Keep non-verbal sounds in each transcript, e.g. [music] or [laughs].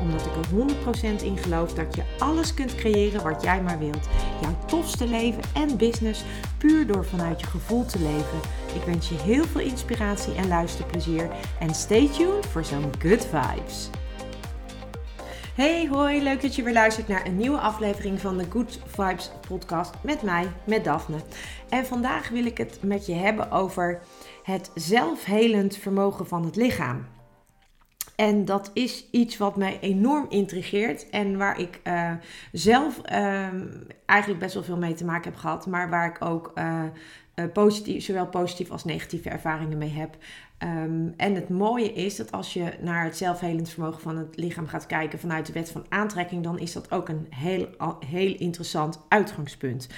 Omdat ik er 100% in geloof dat je alles kunt creëren wat jij maar wilt. Jouw tofste leven en business puur door vanuit je gevoel te leven. Ik wens je heel veel inspiratie en luisterplezier. En stay tuned voor zo'n good vibes. Hey, hoi, leuk dat je weer luistert naar een nieuwe aflevering van de Good Vibes podcast met mij, met Daphne. En vandaag wil ik het met je hebben over het zelfhelend vermogen van het lichaam. En dat is iets wat mij enorm intrigeert en waar ik uh, zelf uh, eigenlijk best wel veel mee te maken heb gehad, maar waar ik ook uh, positief, zowel positief als negatieve ervaringen mee heb. Um, en het mooie is dat als je naar het zelfhelend vermogen van het lichaam gaat kijken vanuit de wet van aantrekking, dan is dat ook een heel, heel interessant uitgangspunt.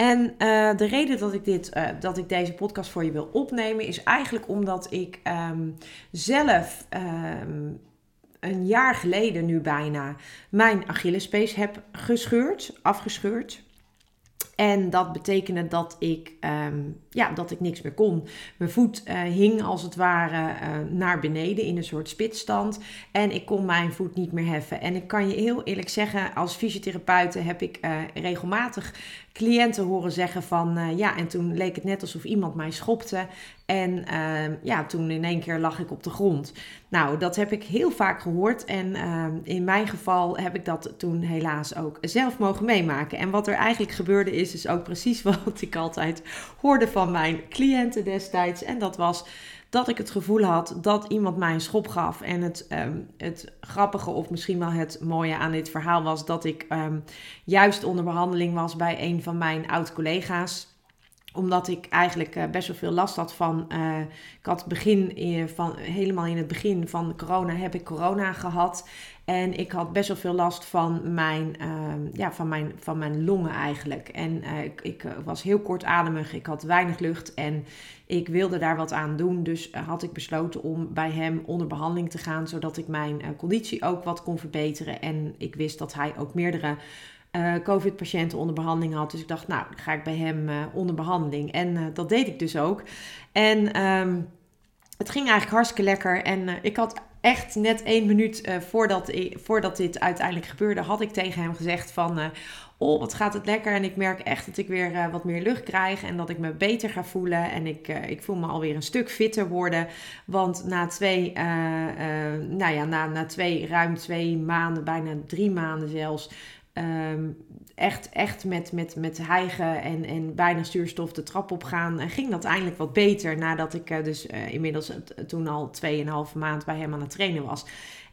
En uh, de reden dat ik, dit, uh, dat ik deze podcast voor je wil opnemen is eigenlijk omdat ik um, zelf um, een jaar geleden nu bijna mijn Achillespees heb gescheurd, afgescheurd. En dat betekende dat ik, um, ja, dat ik niks meer kon. Mijn voet uh, hing als het ware uh, naar beneden in een soort spitstand. En ik kon mijn voet niet meer heffen. En ik kan je heel eerlijk zeggen, als fysiotherapeute heb ik uh, regelmatig cliënten horen zeggen van ja, en toen leek het net alsof iemand mij schopte. En uh, ja, toen in één keer lag ik op de grond. Nou, dat heb ik heel vaak gehoord. En uh, in mijn geval heb ik dat toen helaas ook zelf mogen meemaken. En wat er eigenlijk gebeurde is, is ook precies [laughs] wat ik altijd hoorde van mijn cliënten destijds. En dat was dat ik het gevoel had dat iemand mij een schop gaf. En het, um, het grappige of misschien wel het mooie aan dit verhaal was dat ik juist onder behandeling was bij een van mijn oud-collega's omdat ik eigenlijk uh, best wel veel last had van. Uh, ik had begin in, van helemaal in het begin van corona heb ik corona gehad. En ik had best wel veel last van mijn, uh, ja, van mijn, van mijn longen eigenlijk. En uh, ik, ik was heel kortademig, ik had weinig lucht en ik wilde daar wat aan doen. Dus had ik besloten om bij hem onder behandeling te gaan, zodat ik mijn conditie ook wat kon verbeteren. En ik wist dat hij ook meerdere uh, COVID-patiënten onder behandeling had. Dus ik dacht, nou, ga ik bij hem uh, onder behandeling. En uh, dat deed ik dus ook. En um, het ging eigenlijk hartstikke lekker. En ik had echt net één minuut voordat, voordat dit uiteindelijk gebeurde, had ik tegen hem gezegd van... Oh, wat gaat het lekker. En ik merk echt dat ik weer wat meer lucht krijg. En dat ik me beter ga voelen. En ik, ik voel me alweer een stuk fitter worden. Want na twee, nou ja, na, na twee, ruim twee maanden, bijna drie maanden zelfs Um, echt, echt met, met, met hijgen en, en bijna stuurstof de trap op gaan, uh, ging dat eindelijk wat beter. Nadat ik uh, dus uh, inmiddels toen al 2,5 maand bij hem aan het trainen was.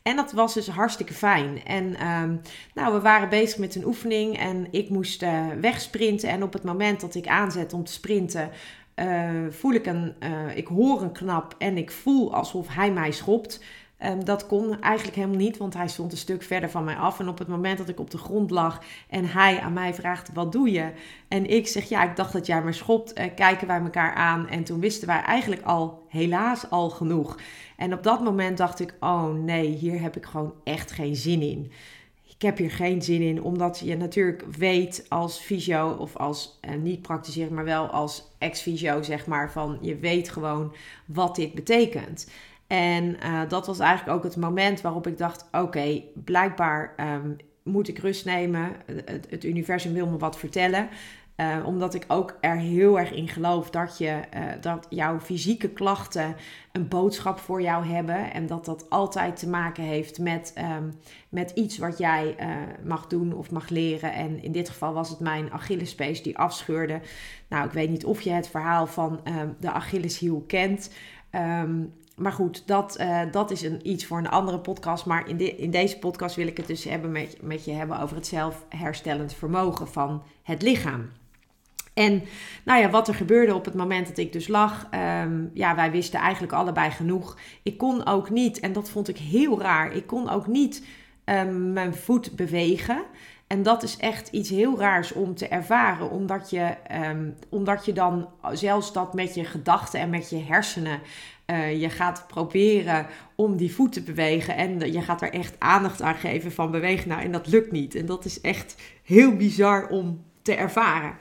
En dat was dus hartstikke fijn. En um, nou, we waren bezig met een oefening en ik moest wegsprinten. En op het moment dat ik aanzet om te sprinten, voel ik een, ik hoor een knap en ik voel alsof hij mij schopt. Um, dat kon eigenlijk helemaal niet, want hij stond een stuk verder van mij af. En op het moment dat ik op de grond lag en hij aan mij vraagt: Wat doe je? En ik zeg: Ja, ik dacht dat jij me schopt. Uh, kijken wij elkaar aan. En toen wisten wij eigenlijk al, helaas al genoeg. En op dat moment dacht ik: Oh nee, hier heb ik gewoon echt geen zin in. Ik heb hier geen zin in, omdat je natuurlijk weet als fysio of als uh, niet praktiseren, maar wel als ex-fysio, zeg maar, van je weet gewoon wat dit betekent. En uh, dat was eigenlijk ook het moment waarop ik dacht: oké, blijkbaar um, moet ik rust nemen. Het, het, universum wil me wat vertellen. Uh, omdat ik ook er heel erg in geloof dat, je, uh, dat jouw fysieke klachten een boodschap voor jou hebben. En dat dat altijd te maken heeft met, um, met iets wat jij mag doen of mag leren. En in dit geval was het mijn Achillespees die afscheurde. Nou, ik weet niet of je het verhaal van um, de Achilleshiel kent. Um, maar goed, dat, uh, dat is een, iets voor een andere podcast. Maar in, in deze podcast wil ik het dus hebben met, met je hebben over het zelfherstellend vermogen van het lichaam. En nou ja, wat er gebeurde op het moment dat ik dus lag, um, ja, wij wisten eigenlijk allebei genoeg. Ik kon ook niet, en dat vond ik heel raar, ik kon ook niet um, mijn voet bewegen. En dat is echt iets heel raars om te ervaren, omdat je, um, omdat je dan zelfs dat met je gedachten en met je hersenen uh, je gaat proberen om die voet te bewegen en je gaat er echt aandacht aan geven van bewegen. Nou, en dat lukt niet. En dat is echt heel bizar om te ervaren.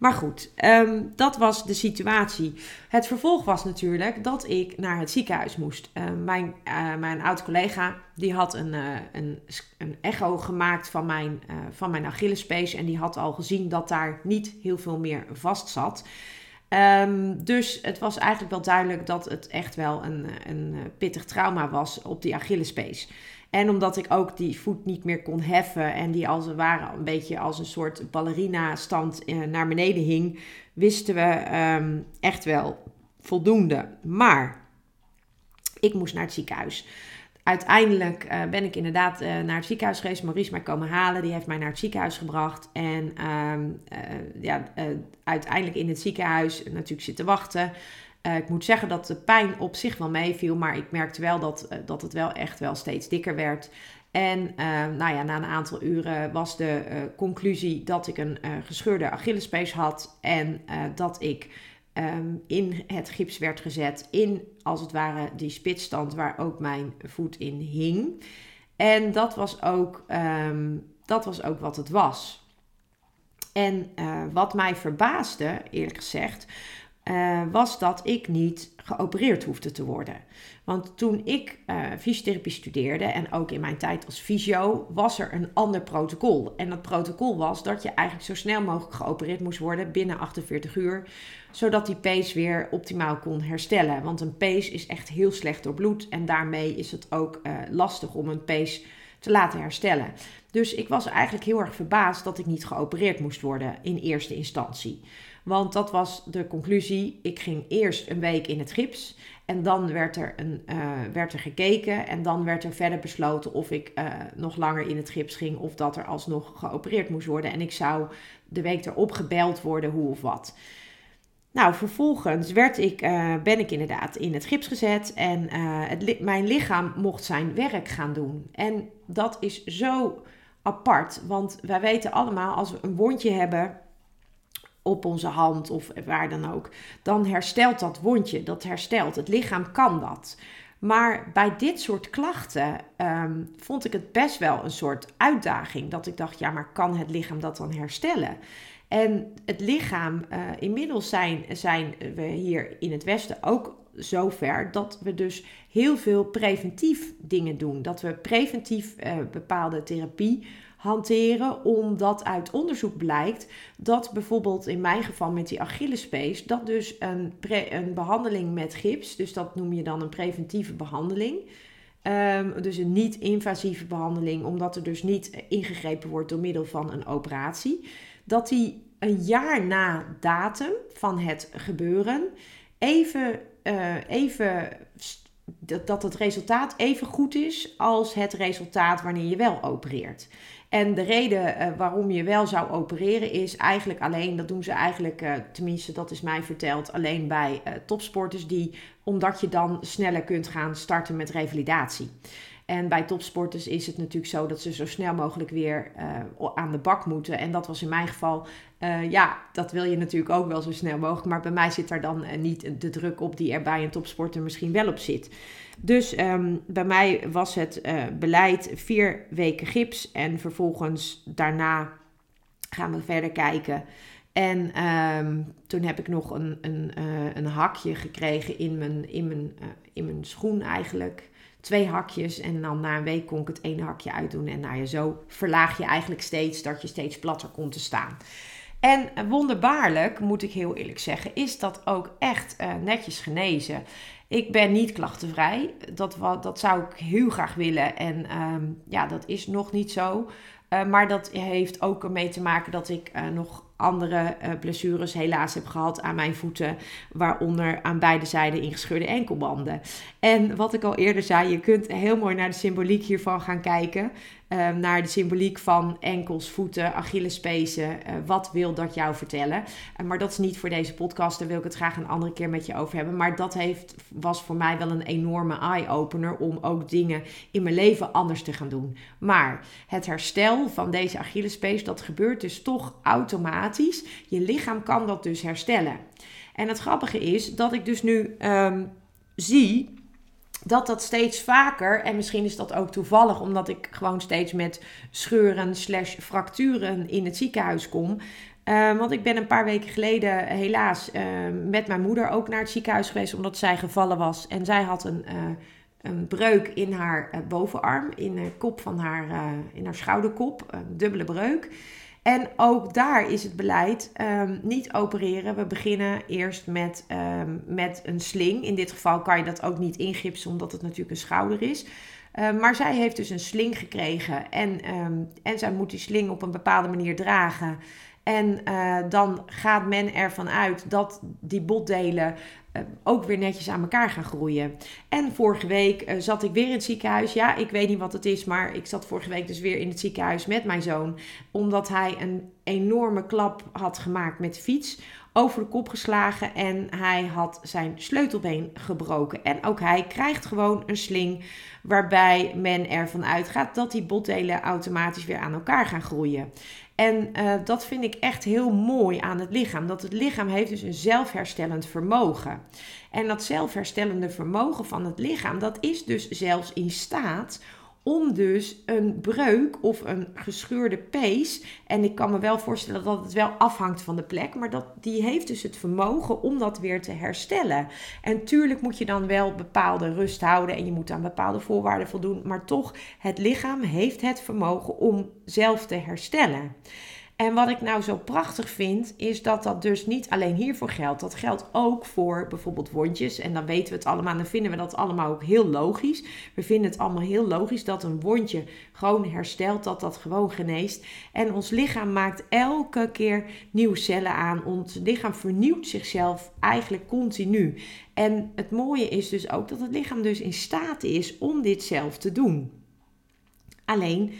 Maar goed, um, dat was de situatie. Het vervolg was natuurlijk dat ik naar het ziekenhuis moest. Uh, mijn, uh, mijn oud-collega die had een, uh, een, een, echo gemaakt van mijn, van mijn Achillespees. En die had al gezien dat daar niet heel veel meer vast zat. Um, dus het was eigenlijk wel duidelijk dat het echt wel een, een pittig trauma was op die Achillespees. En omdat ik ook die voet niet meer kon heffen en die als het ware een beetje als een soort ballerina stand eh, naar beneden hing, wisten we um, echt wel voldoende. Maar ik moest naar het ziekenhuis. Uiteindelijk uh, ben ik inderdaad uh, naar het ziekenhuis geweest. Maurice mij komen halen. Die heeft mij naar het ziekenhuis gebracht. En uh, ja, uiteindelijk in het ziekenhuis natuurlijk zitten wachten. Ik moet zeggen dat de pijn op zich wel meeviel, maar ik merkte wel dat, dat het wel echt wel steeds dikker werd. En nou ja, na een aantal uren was de conclusie dat ik een gescheurde Achillespees had en dat ik um, in het gips werd gezet, in als het ware die spitsstand waar ook mijn voet in hing. En dat was ook, um, dat was ook wat het was. En wat mij verbaasde, eerlijk gezegd, uh, was dat ik niet geopereerd hoefde te worden. Want toen ik uh, fysiotherapie studeerde en ook in mijn tijd als fysio, was er een ander protocol. En dat protocol was dat je eigenlijk zo snel mogelijk geopereerd moest worden binnen 48 uur, zodat die pees weer optimaal kon herstellen. Want een pees is echt heel slecht door bloed en daarmee is het ook uh, lastig om een pees te laten herstellen. Dus ik was eigenlijk heel erg verbaasd dat ik niet geopereerd moest worden in eerste instantie. Want dat was de conclusie. Ik ging eerst een week in het gips. En dan werd er, een, uh, werd er gekeken. En dan werd er verder besloten of ik uh, nog langer in het gips ging. Of dat er alsnog geopereerd moest worden. En ik zou de week erop gebeld worden, hoe of wat. Nou, vervolgens werd ik, uh, ben ik inderdaad in het gips gezet. En het, mijn lichaam mocht zijn werk gaan doen. En dat is zo apart. Want wij weten allemaal, als we een wondje hebben op onze hand of waar dan ook, dan herstelt dat wondje. Dat herstelt. Het lichaam kan dat. Maar bij dit soort klachten um, vond ik het best wel een soort uitdaging. Dat ik dacht, ja, maar kan het lichaam dat dan herstellen? En het lichaam, uh, inmiddels zijn, zijn we hier in het Westen ook zover dat we dus heel veel preventief dingen doen. Dat we preventief uh, bepaalde therapie hanteren, omdat uit onderzoek blijkt dat bijvoorbeeld in mijn geval met die Achillespees, dat dus een, een behandeling met gips, dus dat noem je dan een preventieve behandeling. Um, dus een niet-invasieve behandeling, omdat er dus niet ingegrepen wordt door middel van een operatie. Dat die een jaar na datum van het gebeuren even, uh, even dat, dat het resultaat even goed is als het resultaat wanneer je wel opereert. En de reden uh, waarom je wel zou opereren is eigenlijk alleen, dat doen ze eigenlijk, uh, tenminste dat is mij verteld, alleen bij topsporters die, omdat je dan sneller kunt gaan starten met revalidatie. En bij topsporters is het natuurlijk zo dat ze zo snel mogelijk weer aan de bak moeten. En dat was in mijn geval, ja, dat wil je natuurlijk ook wel zo snel mogelijk. Maar bij mij zit daar dan niet de druk op die er bij een topsporter misschien wel op zit. Dus um, bij mij was het beleid vier weken gips en vervolgens daarna gaan we verder kijken. En um, toen heb ik nog een, een, een hakje gekregen in mijn, in, mijn, in mijn schoen eigenlijk. Twee hakjes en dan na een week kon ik het ene hakje uitdoen. En nou ja, zo verlaag je eigenlijk steeds dat je steeds platter komt te staan. En wonderbaarlijk, moet ik heel eerlijk zeggen, is dat ook echt uh, netjes genezen. Ik ben niet klachtenvrij. Dat, dat zou ik heel graag willen. En um, ja, dat is nog niet zo. Uh, maar dat heeft ook ermee te maken dat ik uh, nog andere uh, blessures helaas heb gehad aan mijn voeten. Waaronder aan beide zijden ingescheurde enkelbanden. En wat ik al eerder zei, je kunt heel mooi naar de symboliek hiervan gaan kijken. Ehm, naar de symboliek van enkels, voeten, Achillespezen. Uh, wat wil dat jou vertellen? Uh, maar dat is niet voor deze podcast, daar wil ik het graag een andere keer met je over hebben. Maar dat heeft, was voor mij wel een enorme eye-opener om ook dingen in mijn leven anders te gaan doen. Maar het herstel van deze Achillespees, dat gebeurt dus toch automatisch. Je lichaam kan dat dus herstellen. En het grappige is dat ik dus nu um, zie dat dat steeds vaker, en misschien is dat ook toevallig omdat ik gewoon steeds met scheuren slash fracturen in het ziekenhuis kom. Uh, want ik ben een paar weken geleden helaas uh, met mijn moeder ook naar het ziekenhuis geweest omdat zij gevallen was. En zij had een, uh, een breuk in haar bovenarm, in de kop van haar, in haar schouderkop, een dubbele breuk. En ook daar is het beleid um, niet opereren. We beginnen eerst met, um, met een sling. In dit geval kan je dat ook niet ingipsen, omdat het natuurlijk een schouder is. Uh, maar zij heeft dus een sling gekregen en, en zij moet die sling op een bepaalde manier dragen. En uh, dan gaat men ervan uit dat die botdelen uh, ook weer netjes aan elkaar gaan groeien. En vorige week uh, zat ik weer in het ziekenhuis. Ja, ik weet niet wat het is, maar ik zat vorige week dus weer in het ziekenhuis met mijn zoon. Omdat hij een enorme klap had gemaakt met de fiets. Over de kop geslagen en hij had zijn sleutelbeen gebroken. En ook hij krijgt gewoon een sling waarbij men ervan uitgaat dat die botdelen automatisch weer aan elkaar gaan groeien. En uh, dat vind ik echt heel mooi aan het lichaam. Dat het lichaam heeft dus een zelfherstellend vermogen. En dat zelfherstellende vermogen van het lichaam, dat is dus zelfs in staat om dus een breuk of een gescheurde pees. En ik kan me wel voorstellen dat het wel afhangt van de plek. Maar dat, die heeft dus het vermogen om dat weer te herstellen. En tuurlijk moet je dan wel bepaalde rust houden. En je moet aan bepaalde voorwaarden voldoen. Maar toch, het lichaam heeft het vermogen om zelf te herstellen. En wat ik nou zo prachtig vind, is dat dat dus niet alleen hiervoor geldt. Dat geldt ook voor bijvoorbeeld wondjes. En dan weten we het allemaal, dan vinden we dat allemaal ook heel logisch. We vinden het allemaal heel logisch dat een wondje gewoon herstelt, dat dat gewoon geneest. En ons lichaam maakt elke keer nieuwe cellen aan. Ons lichaam vernieuwt zichzelf eigenlijk continu. En het mooie is dus ook dat het lichaam dus in staat is om dit zelf te doen. Alleen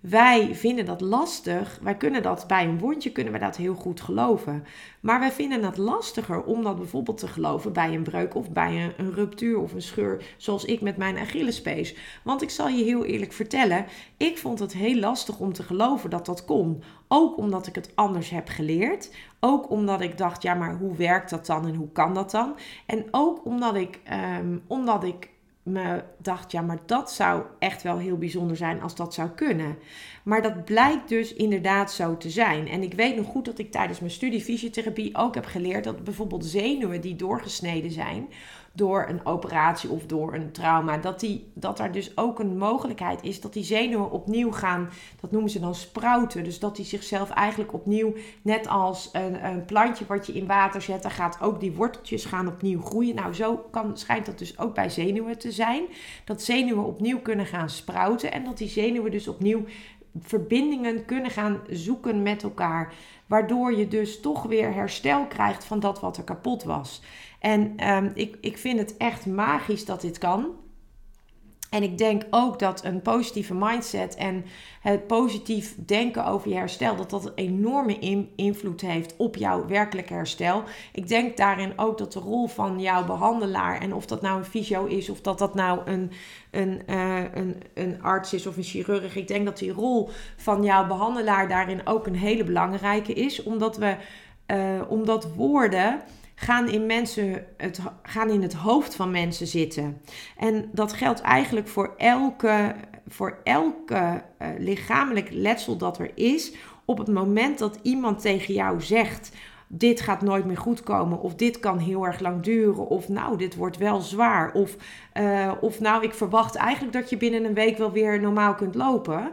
wij vinden dat lastig. Wij kunnen dat bij een wondje kunnen we dat heel goed geloven. Maar wij vinden het lastiger om dat bijvoorbeeld te geloven bij een breuk of bij een, een ruptuur of een scheur, zoals ik met mijn Achillespees. Want ik zal je heel eerlijk vertellen, ik vond het heel lastig om te geloven dat dat kon. Ook omdat ik het anders heb geleerd. Ook omdat ik dacht, ja, maar hoe werkt dat dan en hoe kan dat dan? En ook omdat ik, um, omdat ik me dacht, ja, maar dat zou echt wel heel bijzonder zijn als dat zou kunnen. Maar dat blijkt dus inderdaad zo te zijn. En ik weet nog goed dat ik tijdens mijn studie fysiotherapie ook heb geleerd dat bijvoorbeeld zenuwen die doorgesneden zijn, door een operatie of door een trauma, dat, die, dat er dus ook een mogelijkheid is dat die zenuwen opnieuw gaan, dat noemen ze dan sprouten. Dus dat die zichzelf eigenlijk opnieuw, net als een, een plantje wat je in water zet, dan gaat ook die worteltjes gaan opnieuw groeien. Nou, zo kan, schijnt dat dus ook bij zenuwen te zijn. Dat zenuwen opnieuw kunnen gaan sprouten en dat die zenuwen dus opnieuw verbindingen kunnen gaan zoeken met elkaar. Waardoor je dus toch weer herstel krijgt van dat wat er kapot was. En um, ik, ik vind het echt magisch dat dit kan. En ik denk ook dat een positieve mindset en het positief denken over je herstel, dat dat een enorme invloed heeft op jouw werkelijke herstel. Ik denk daarin ook dat de rol van jouw behandelaar, en of dat nou een fysio is, of dat dat nou een, een, uh, een, een arts is of een chirurg, ik denk dat die rol van jouw behandelaar daarin ook een hele belangrijke is, omdat we, uh, omdat woorden gaan in, mensen het, gaan in het hoofd van mensen zitten. En dat geldt eigenlijk voor elke, voor elke uh, lichamelijk letsel dat er is. Op het moment dat iemand tegen jou zegt: dit gaat nooit meer goed komen, of dit kan heel erg lang duren, of nou, dit wordt wel zwaar, of, uh, of nou, ik verwacht eigenlijk dat je binnen een week wel weer normaal kunt lopen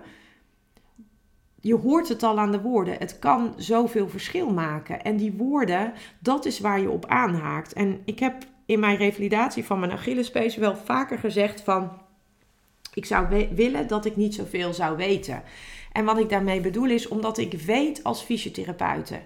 je hoort het al aan de woorden. Het kan zoveel verschil maken. En die woorden, dat is waar je op aanhaakt. En ik heb in mijn revalidatie van mijn Achillespees wel vaker gezegd van... Ik zou willen dat ik niet zoveel zou weten. En wat ik daarmee bedoel is omdat ik weet als fysiotherapeute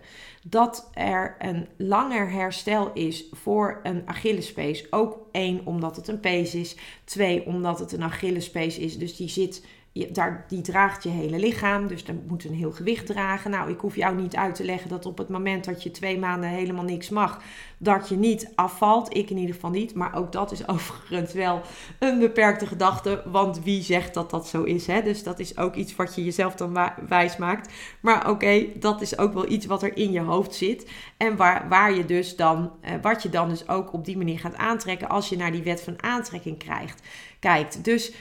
dat er een langer herstel is voor een Achillespees. Ook één, omdat het een pees is. Twee, omdat het een Achillespees is. Dus die zit daar, die draagt je hele lichaam, dus dan moet een heel gewicht dragen. Nou, ik hoef jou niet uit te leggen dat op het moment dat je twee maanden helemaal niks mag, dat je niet afvalt. Ik in ieder geval niet, maar ook dat is [laughs] overigens wel een beperkte gedachte, want wie zegt dat dat zo is? Hè? Dus dat is ook iets wat je jezelf dan wijs maakt. Maar oké, dat is ook wel iets wat er in je hoofd zit en waar, waar je dus dan, eh, wat je dan dus ook op die manier gaat aantrekken als je naar die wet van aantrekking krijgt, kijkt. Dus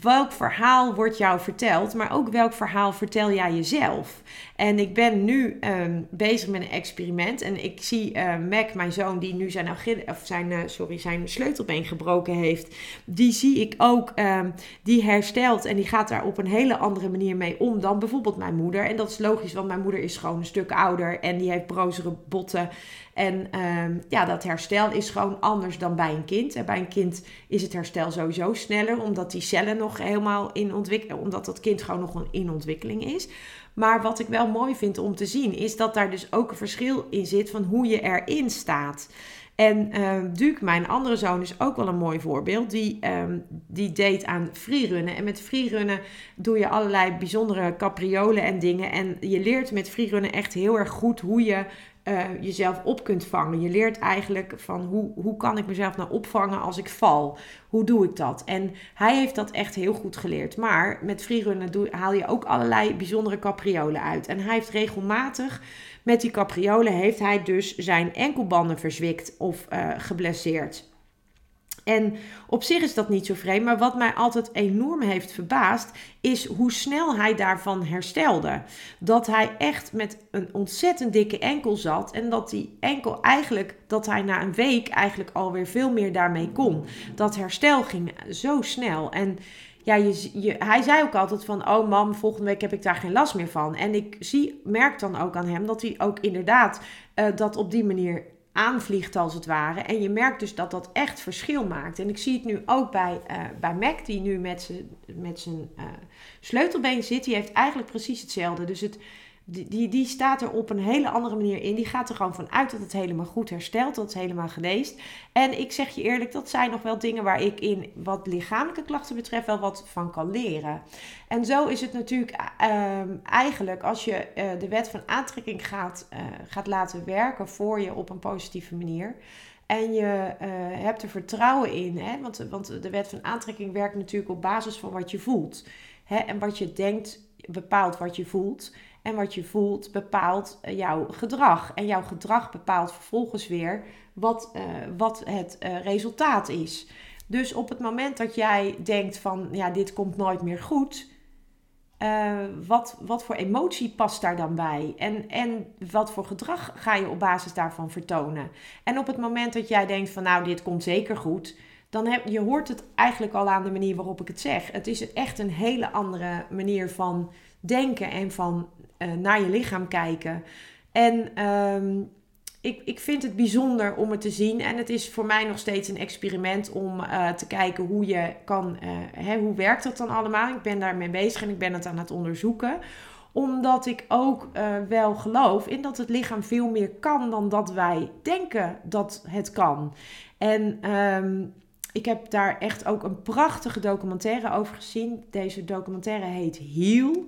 welk verhaal wordt jou verteld, maar ook welk verhaal vertel jij jezelf. En ik ben nu ehm, bezig met een experiment en ik zie uh, Mac, mijn zoon, die nu zijn, of zijn, uh, sorry, zijn sleutelbeen gebroken heeft, die zie ik ook, um, die herstelt en die gaat daar op een hele andere manier mee om dan bijvoorbeeld mijn moeder. En dat is logisch, want mijn moeder is gewoon een stuk ouder en die heeft brozere botten. En um, ja, dat herstel is gewoon anders dan bij een kind. En bij een kind is het herstel sowieso sneller, omdat die cellen nog helemaal in ontwikkeling, omdat dat kind gewoon nog in ontwikkeling is. Maar wat ik wel mooi vind om te zien, is dat daar dus ook een verschil in zit van hoe je erin staat. En uh, Duke, mijn andere zoon, is ook wel een mooi voorbeeld. Die, um, die deed aan freerunnen. En met freerunnen doe je allerlei bijzondere capriolen en dingen. En je leert met freerunnen echt heel erg goed hoe je uh, jezelf op kunt vangen. Je leert eigenlijk van hoe, hoe kan ik mezelf nou opvangen als ik val? Hoe doe ik dat? En hij heeft dat echt heel goed geleerd. Maar met freerunnen haal je ook allerlei bijzondere capriolen uit. En hij heeft regelmatig met die capriolen heeft hij dus zijn enkelbanden verzwikt of uh, geblesseerd. En op zich is dat niet zo vreemd, maar wat mij altijd enorm heeft verbaasd, is hoe snel hij daarvan herstelde. Dat hij echt met een ontzettend dikke enkel zat en dat die enkel eigenlijk, dat hij na een week eigenlijk alweer veel meer daarmee kon. Dat herstel ging zo snel. En ja, je, hij zei ook altijd van, oh mam, volgende week heb ik daar geen last meer van. En ik zie, merk dan ook aan hem dat hij ook inderdaad uh, dat op die manier aanvliegt als het ware. En je merkt dus dat dat echt verschil maakt. En ik zie het nu ook bij, uh, bij Mac, die nu met zijn met uh, sleutelbeen zit. Die heeft eigenlijk precies hetzelfde. Dus het, die, die, die staat er op een hele andere manier in. Die gaat er gewoon van uit dat het helemaal goed herstelt, dat het helemaal geneest. En ik zeg je eerlijk, dat zijn nog wel dingen waar ik in wat lichamelijke klachten betreft wel wat van kan leren. En zo is het natuurlijk uh, eigenlijk als je uh, de wet van aantrekking gaat, uh, gaat laten werken voor je op een positieve manier. En je hebt er vertrouwen in, hè? Want, want de wet van aantrekking werkt natuurlijk op basis van wat je voelt. Hè? En wat je denkt bepaalt wat je voelt. En wat je voelt bepaalt eh, jouw gedrag. En jouw gedrag bepaalt vervolgens weer wat, uh, wat het uh, resultaat is. Dus op het moment dat jij denkt van ja, dit komt nooit meer goed. Wat, wat voor emotie past daar dan bij? En, en wat voor gedrag ga je op basis daarvan vertonen? En op het moment dat jij denkt van nou, dit komt zeker goed, dan heb je hoort het eigenlijk al aan de manier waarop ik het zeg. Het is echt een hele andere manier van denken en van naar je lichaam kijken. En um, ik, ik vind het bijzonder om het te zien. En het is voor mij nog steeds een experiment om uh, te kijken hoe je kan. Uh, hè, hoe werkt dat dan allemaal? Ik ben daarmee bezig en ik ben het aan het onderzoeken omdat ik ook wel geloof in dat het lichaam veel meer kan dan dat wij denken dat het kan. En um, ik heb daar echt ook een prachtige documentaire over gezien. Deze documentaire heet Heal.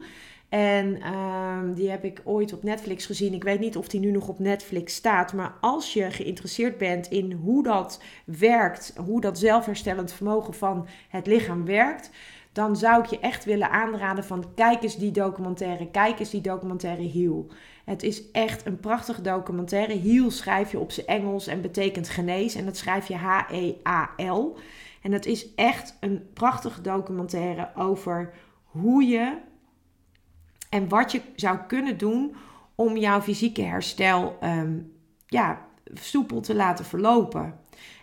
En um, die heb ik ooit op Netflix gezien. Ik weet niet of die nu nog op Netflix staat. Maar als je geïnteresseerd bent in hoe dat werkt, hoe dat zelfherstellend vermogen van het lichaam werkt, dan zou ik je echt willen aanraden van kijk eens die documentaire, kijk eens die documentaire Heal. Het is echt een prachtige documentaire. Heal schrijf je op zijn Engels en betekent genees en dat schrijf je H-E-A-L. En het is echt een prachtige documentaire over hoe je en wat je zou kunnen doen om jouw fysieke herstel um, ja, soepel te laten verlopen.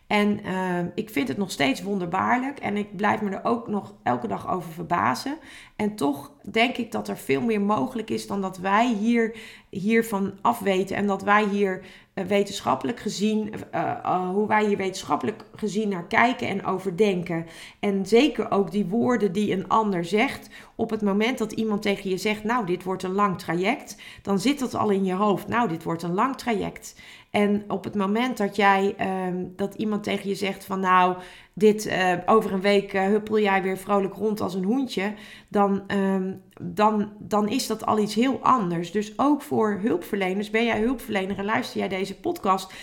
En uh, ik vind het nog steeds wonderbaarlijk en ik blijf me er ook nog elke dag over verbazen. En toch denk ik dat er veel meer mogelijk is dan dat wij hier, hiervan afweten en dat wij hier uh, wetenschappelijk gezien, uh, hoe wij hier wetenschappelijk gezien naar kijken en over denken. En zeker ook die woorden die een ander zegt. Op het moment dat iemand tegen je zegt, nou dit wordt een lang traject, dan zit dat al in je hoofd. Nou dit wordt een lang traject. En op het moment dat jij um, dat iemand tegen je zegt van nou, dit uh, over een week uh, huppel jij weer vrolijk rond als een hoentje, dan, um, dan, dan is dat al iets heel anders. Dus ook voor hulpverleners, ben jij hulpverlener en luister jij deze podcast,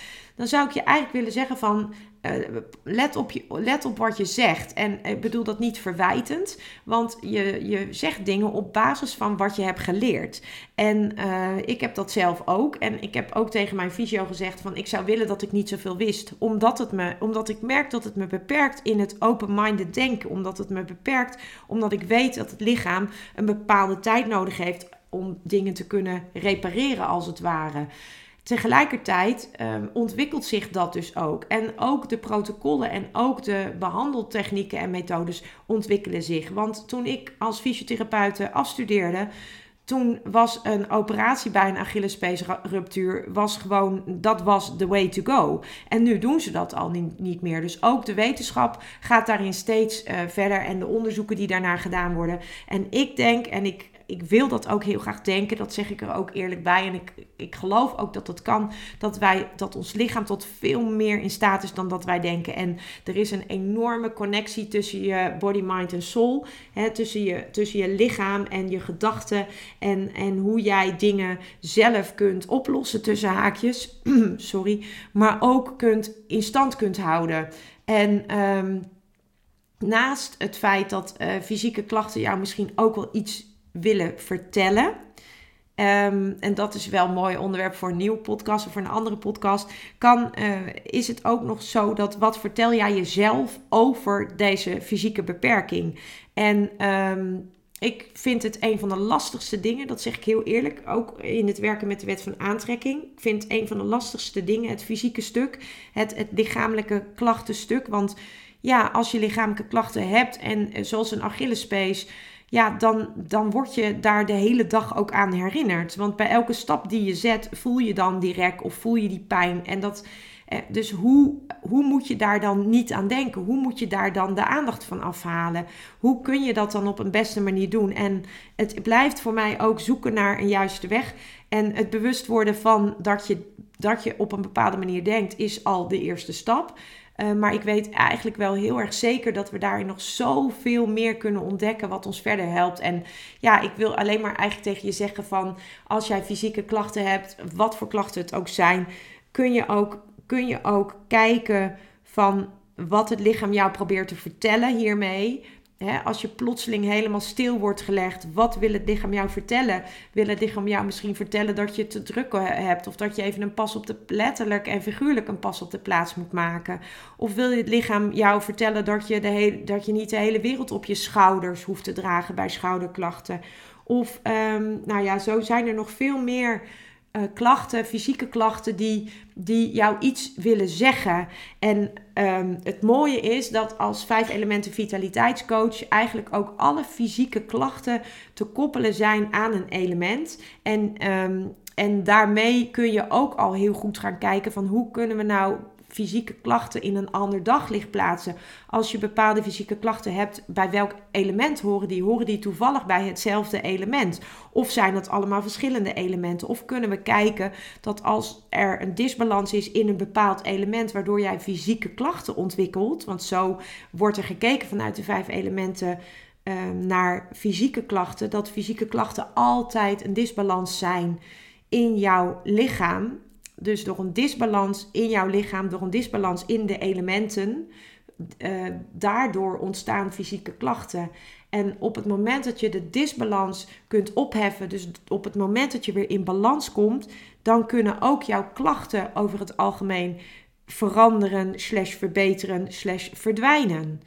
dan zou ik je eigenlijk willen zeggen van uh, let, op je, let op wat je zegt. En ik bedoel dat niet verwijtend, want je, je zegt dingen op basis van wat je hebt geleerd. En uh, ik heb dat zelf ook. En ik heb ook tegen mijn fysio gezegd van ik zou willen dat ik niet zoveel wist. Omdat, het me, omdat ik merk dat het me beperkt in het open-minded denken. Omdat het me beperkt, omdat ik weet dat het lichaam een bepaalde tijd nodig heeft om dingen te kunnen repareren als het ware. Tegelijkertijd um, ontwikkelt zich dat dus ook. En ook de protocollen en ook de behandeltechnieken en methodes ontwikkelen zich. Want toen ik als fysiotherapeute afstudeerde, toen was een operatie bij een Achillespeesruptuur was gewoon dat was the way to go. En nu doen ze dat al niet, meer. Dus ook de wetenschap gaat daarin steeds uh, verder en de onderzoeken die daarna gedaan worden. En ik denk en ik ik wil dat ook heel graag denken. Dat zeg ik er ook eerlijk bij. En ik, ik geloof ook dat dat kan. Dat, wij, dat ons lichaam tot veel meer in staat is dan dat wij denken. En er is een enorme connectie tussen je body, mind en soul. Hè, tussen, je, tussen je lichaam en je gedachten. En, en hoe jij dingen zelf kunt oplossen tussen haakjes. [clears throat] Sorry. Maar ook kunt, in stand kunt houden. En... Um, naast het feit dat uh, fysieke klachten jou misschien ook wel iets willen vertellen. Um, en dat is wel een mooi onderwerp voor een nieuwe podcast of voor een andere podcast. Kan, uh, is het ook nog zo dat wat vertel jij jezelf over deze fysieke beperking? En um, ik vind het een van de lastigste dingen, dat zeg ik heel eerlijk, ook in het werken met de wet van aantrekking. Ik vind een van de lastigste dingen het fysieke stuk, het, het lichamelijke klachtenstuk. Want ja, als je lichamelijke klachten hebt en uh, zoals een Achillespees ja, dan, dan word je daar de hele dag ook aan herinnerd. Want bij elke stap die je zet, voel je dan die rek of voel je die pijn. En dat, eh, dus hoe, hoe moet je daar dan niet aan denken? Hoe moet je daar dan de aandacht van afhalen? Hoe kun je dat dan op een beste manier doen? En het blijft voor mij ook zoeken naar een juiste weg. En het bewust worden van dat je, dat je op een bepaalde manier denkt, is al de eerste stap. Uh, maar ik weet eigenlijk wel heel erg zeker dat we daarin nog zoveel meer kunnen ontdekken wat ons verder helpt. En ja, ik wil alleen maar eigenlijk tegen je zeggen van als jij fysieke klachten hebt, wat voor klachten het ook zijn, kun je ook, kun je ook kijken van wat het lichaam jou probeert te vertellen hiermee als je plotseling helemaal stil wordt gelegd, wat wil het lichaam jou vertellen? Wil het lichaam jou misschien vertellen dat je te druk hebt? Of dat je even een pas op de, letterlijk en figuurlijk een pas op de plaats moet maken? Of wil het lichaam jou vertellen dat je, de dat je niet de hele wereld op je schouders hoeft te dragen bij schouderklachten? Of, um, nou ja, zo zijn er nog veel meer uh, klachten, fysieke klachten, die, die jou iets willen zeggen. En um, het mooie is dat als vijf elementen vitaliteitscoach eigenlijk ook alle fysieke klachten te koppelen zijn aan een element. En, um, en daarmee kun je ook al heel goed gaan kijken van hoe kunnen we nou fysieke klachten in een ander daglicht plaatsen. Als je bepaalde fysieke klachten hebt, bij welk element horen die? Horen die toevallig bij hetzelfde element? Of zijn dat allemaal verschillende elementen? Of kunnen we kijken dat als er een disbalans is in een bepaald element, waardoor jij fysieke klachten ontwikkelt, want zo wordt er gekeken vanuit de vijf elementen. Ehm, naar fysieke klachten, dat fysieke klachten altijd een disbalans zijn in jouw lichaam dus door een disbalans in jouw lichaam, door een disbalans in de elementen, uh, daardoor ontstaan fysieke klachten. En op het moment dat je de disbalans kunt opheffen, dus op het moment dat je weer in balans komt, dan kunnen ook jouw klachten over het algemeen veranderen, slash verbeteren, slash verdwijnen.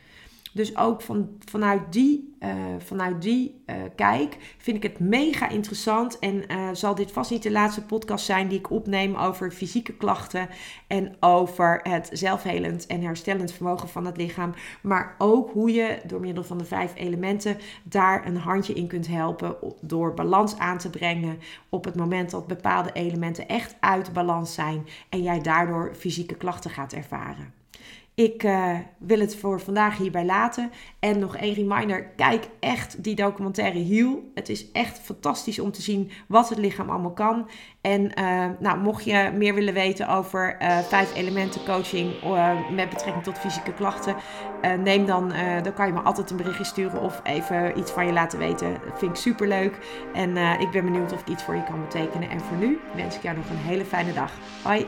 Dus ook van, vanuit die, uh, vanuit die uh, kijk vind ik het mega interessant. En uh, zal dit vast niet de laatste podcast zijn die ik opneem over fysieke klachten. En over het zelfhelend en herstellend vermogen van het lichaam. Maar ook hoe je door middel van de vijf elementen daar een handje in kunt helpen. Door balans aan te brengen op het moment dat bepaalde elementen echt uit balans zijn. En jij daardoor fysieke klachten gaat ervaren. Ik uh, wil het voor vandaag hierbij laten. En nog een reminder: kijk echt die documentaire Heal. Het is echt fantastisch om te zien wat het lichaam allemaal kan. En uh, nou, mocht je meer willen weten over uh, vijf elementen coaching met betrekking tot fysieke klachten, neem dan, dan kan je me altijd een berichtje sturen of even iets van je laten weten. Dat vind ik super leuk. En ik ben benieuwd of ik iets voor je kan betekenen. En voor nu wens ik jou nog een hele fijne dag. Hoi!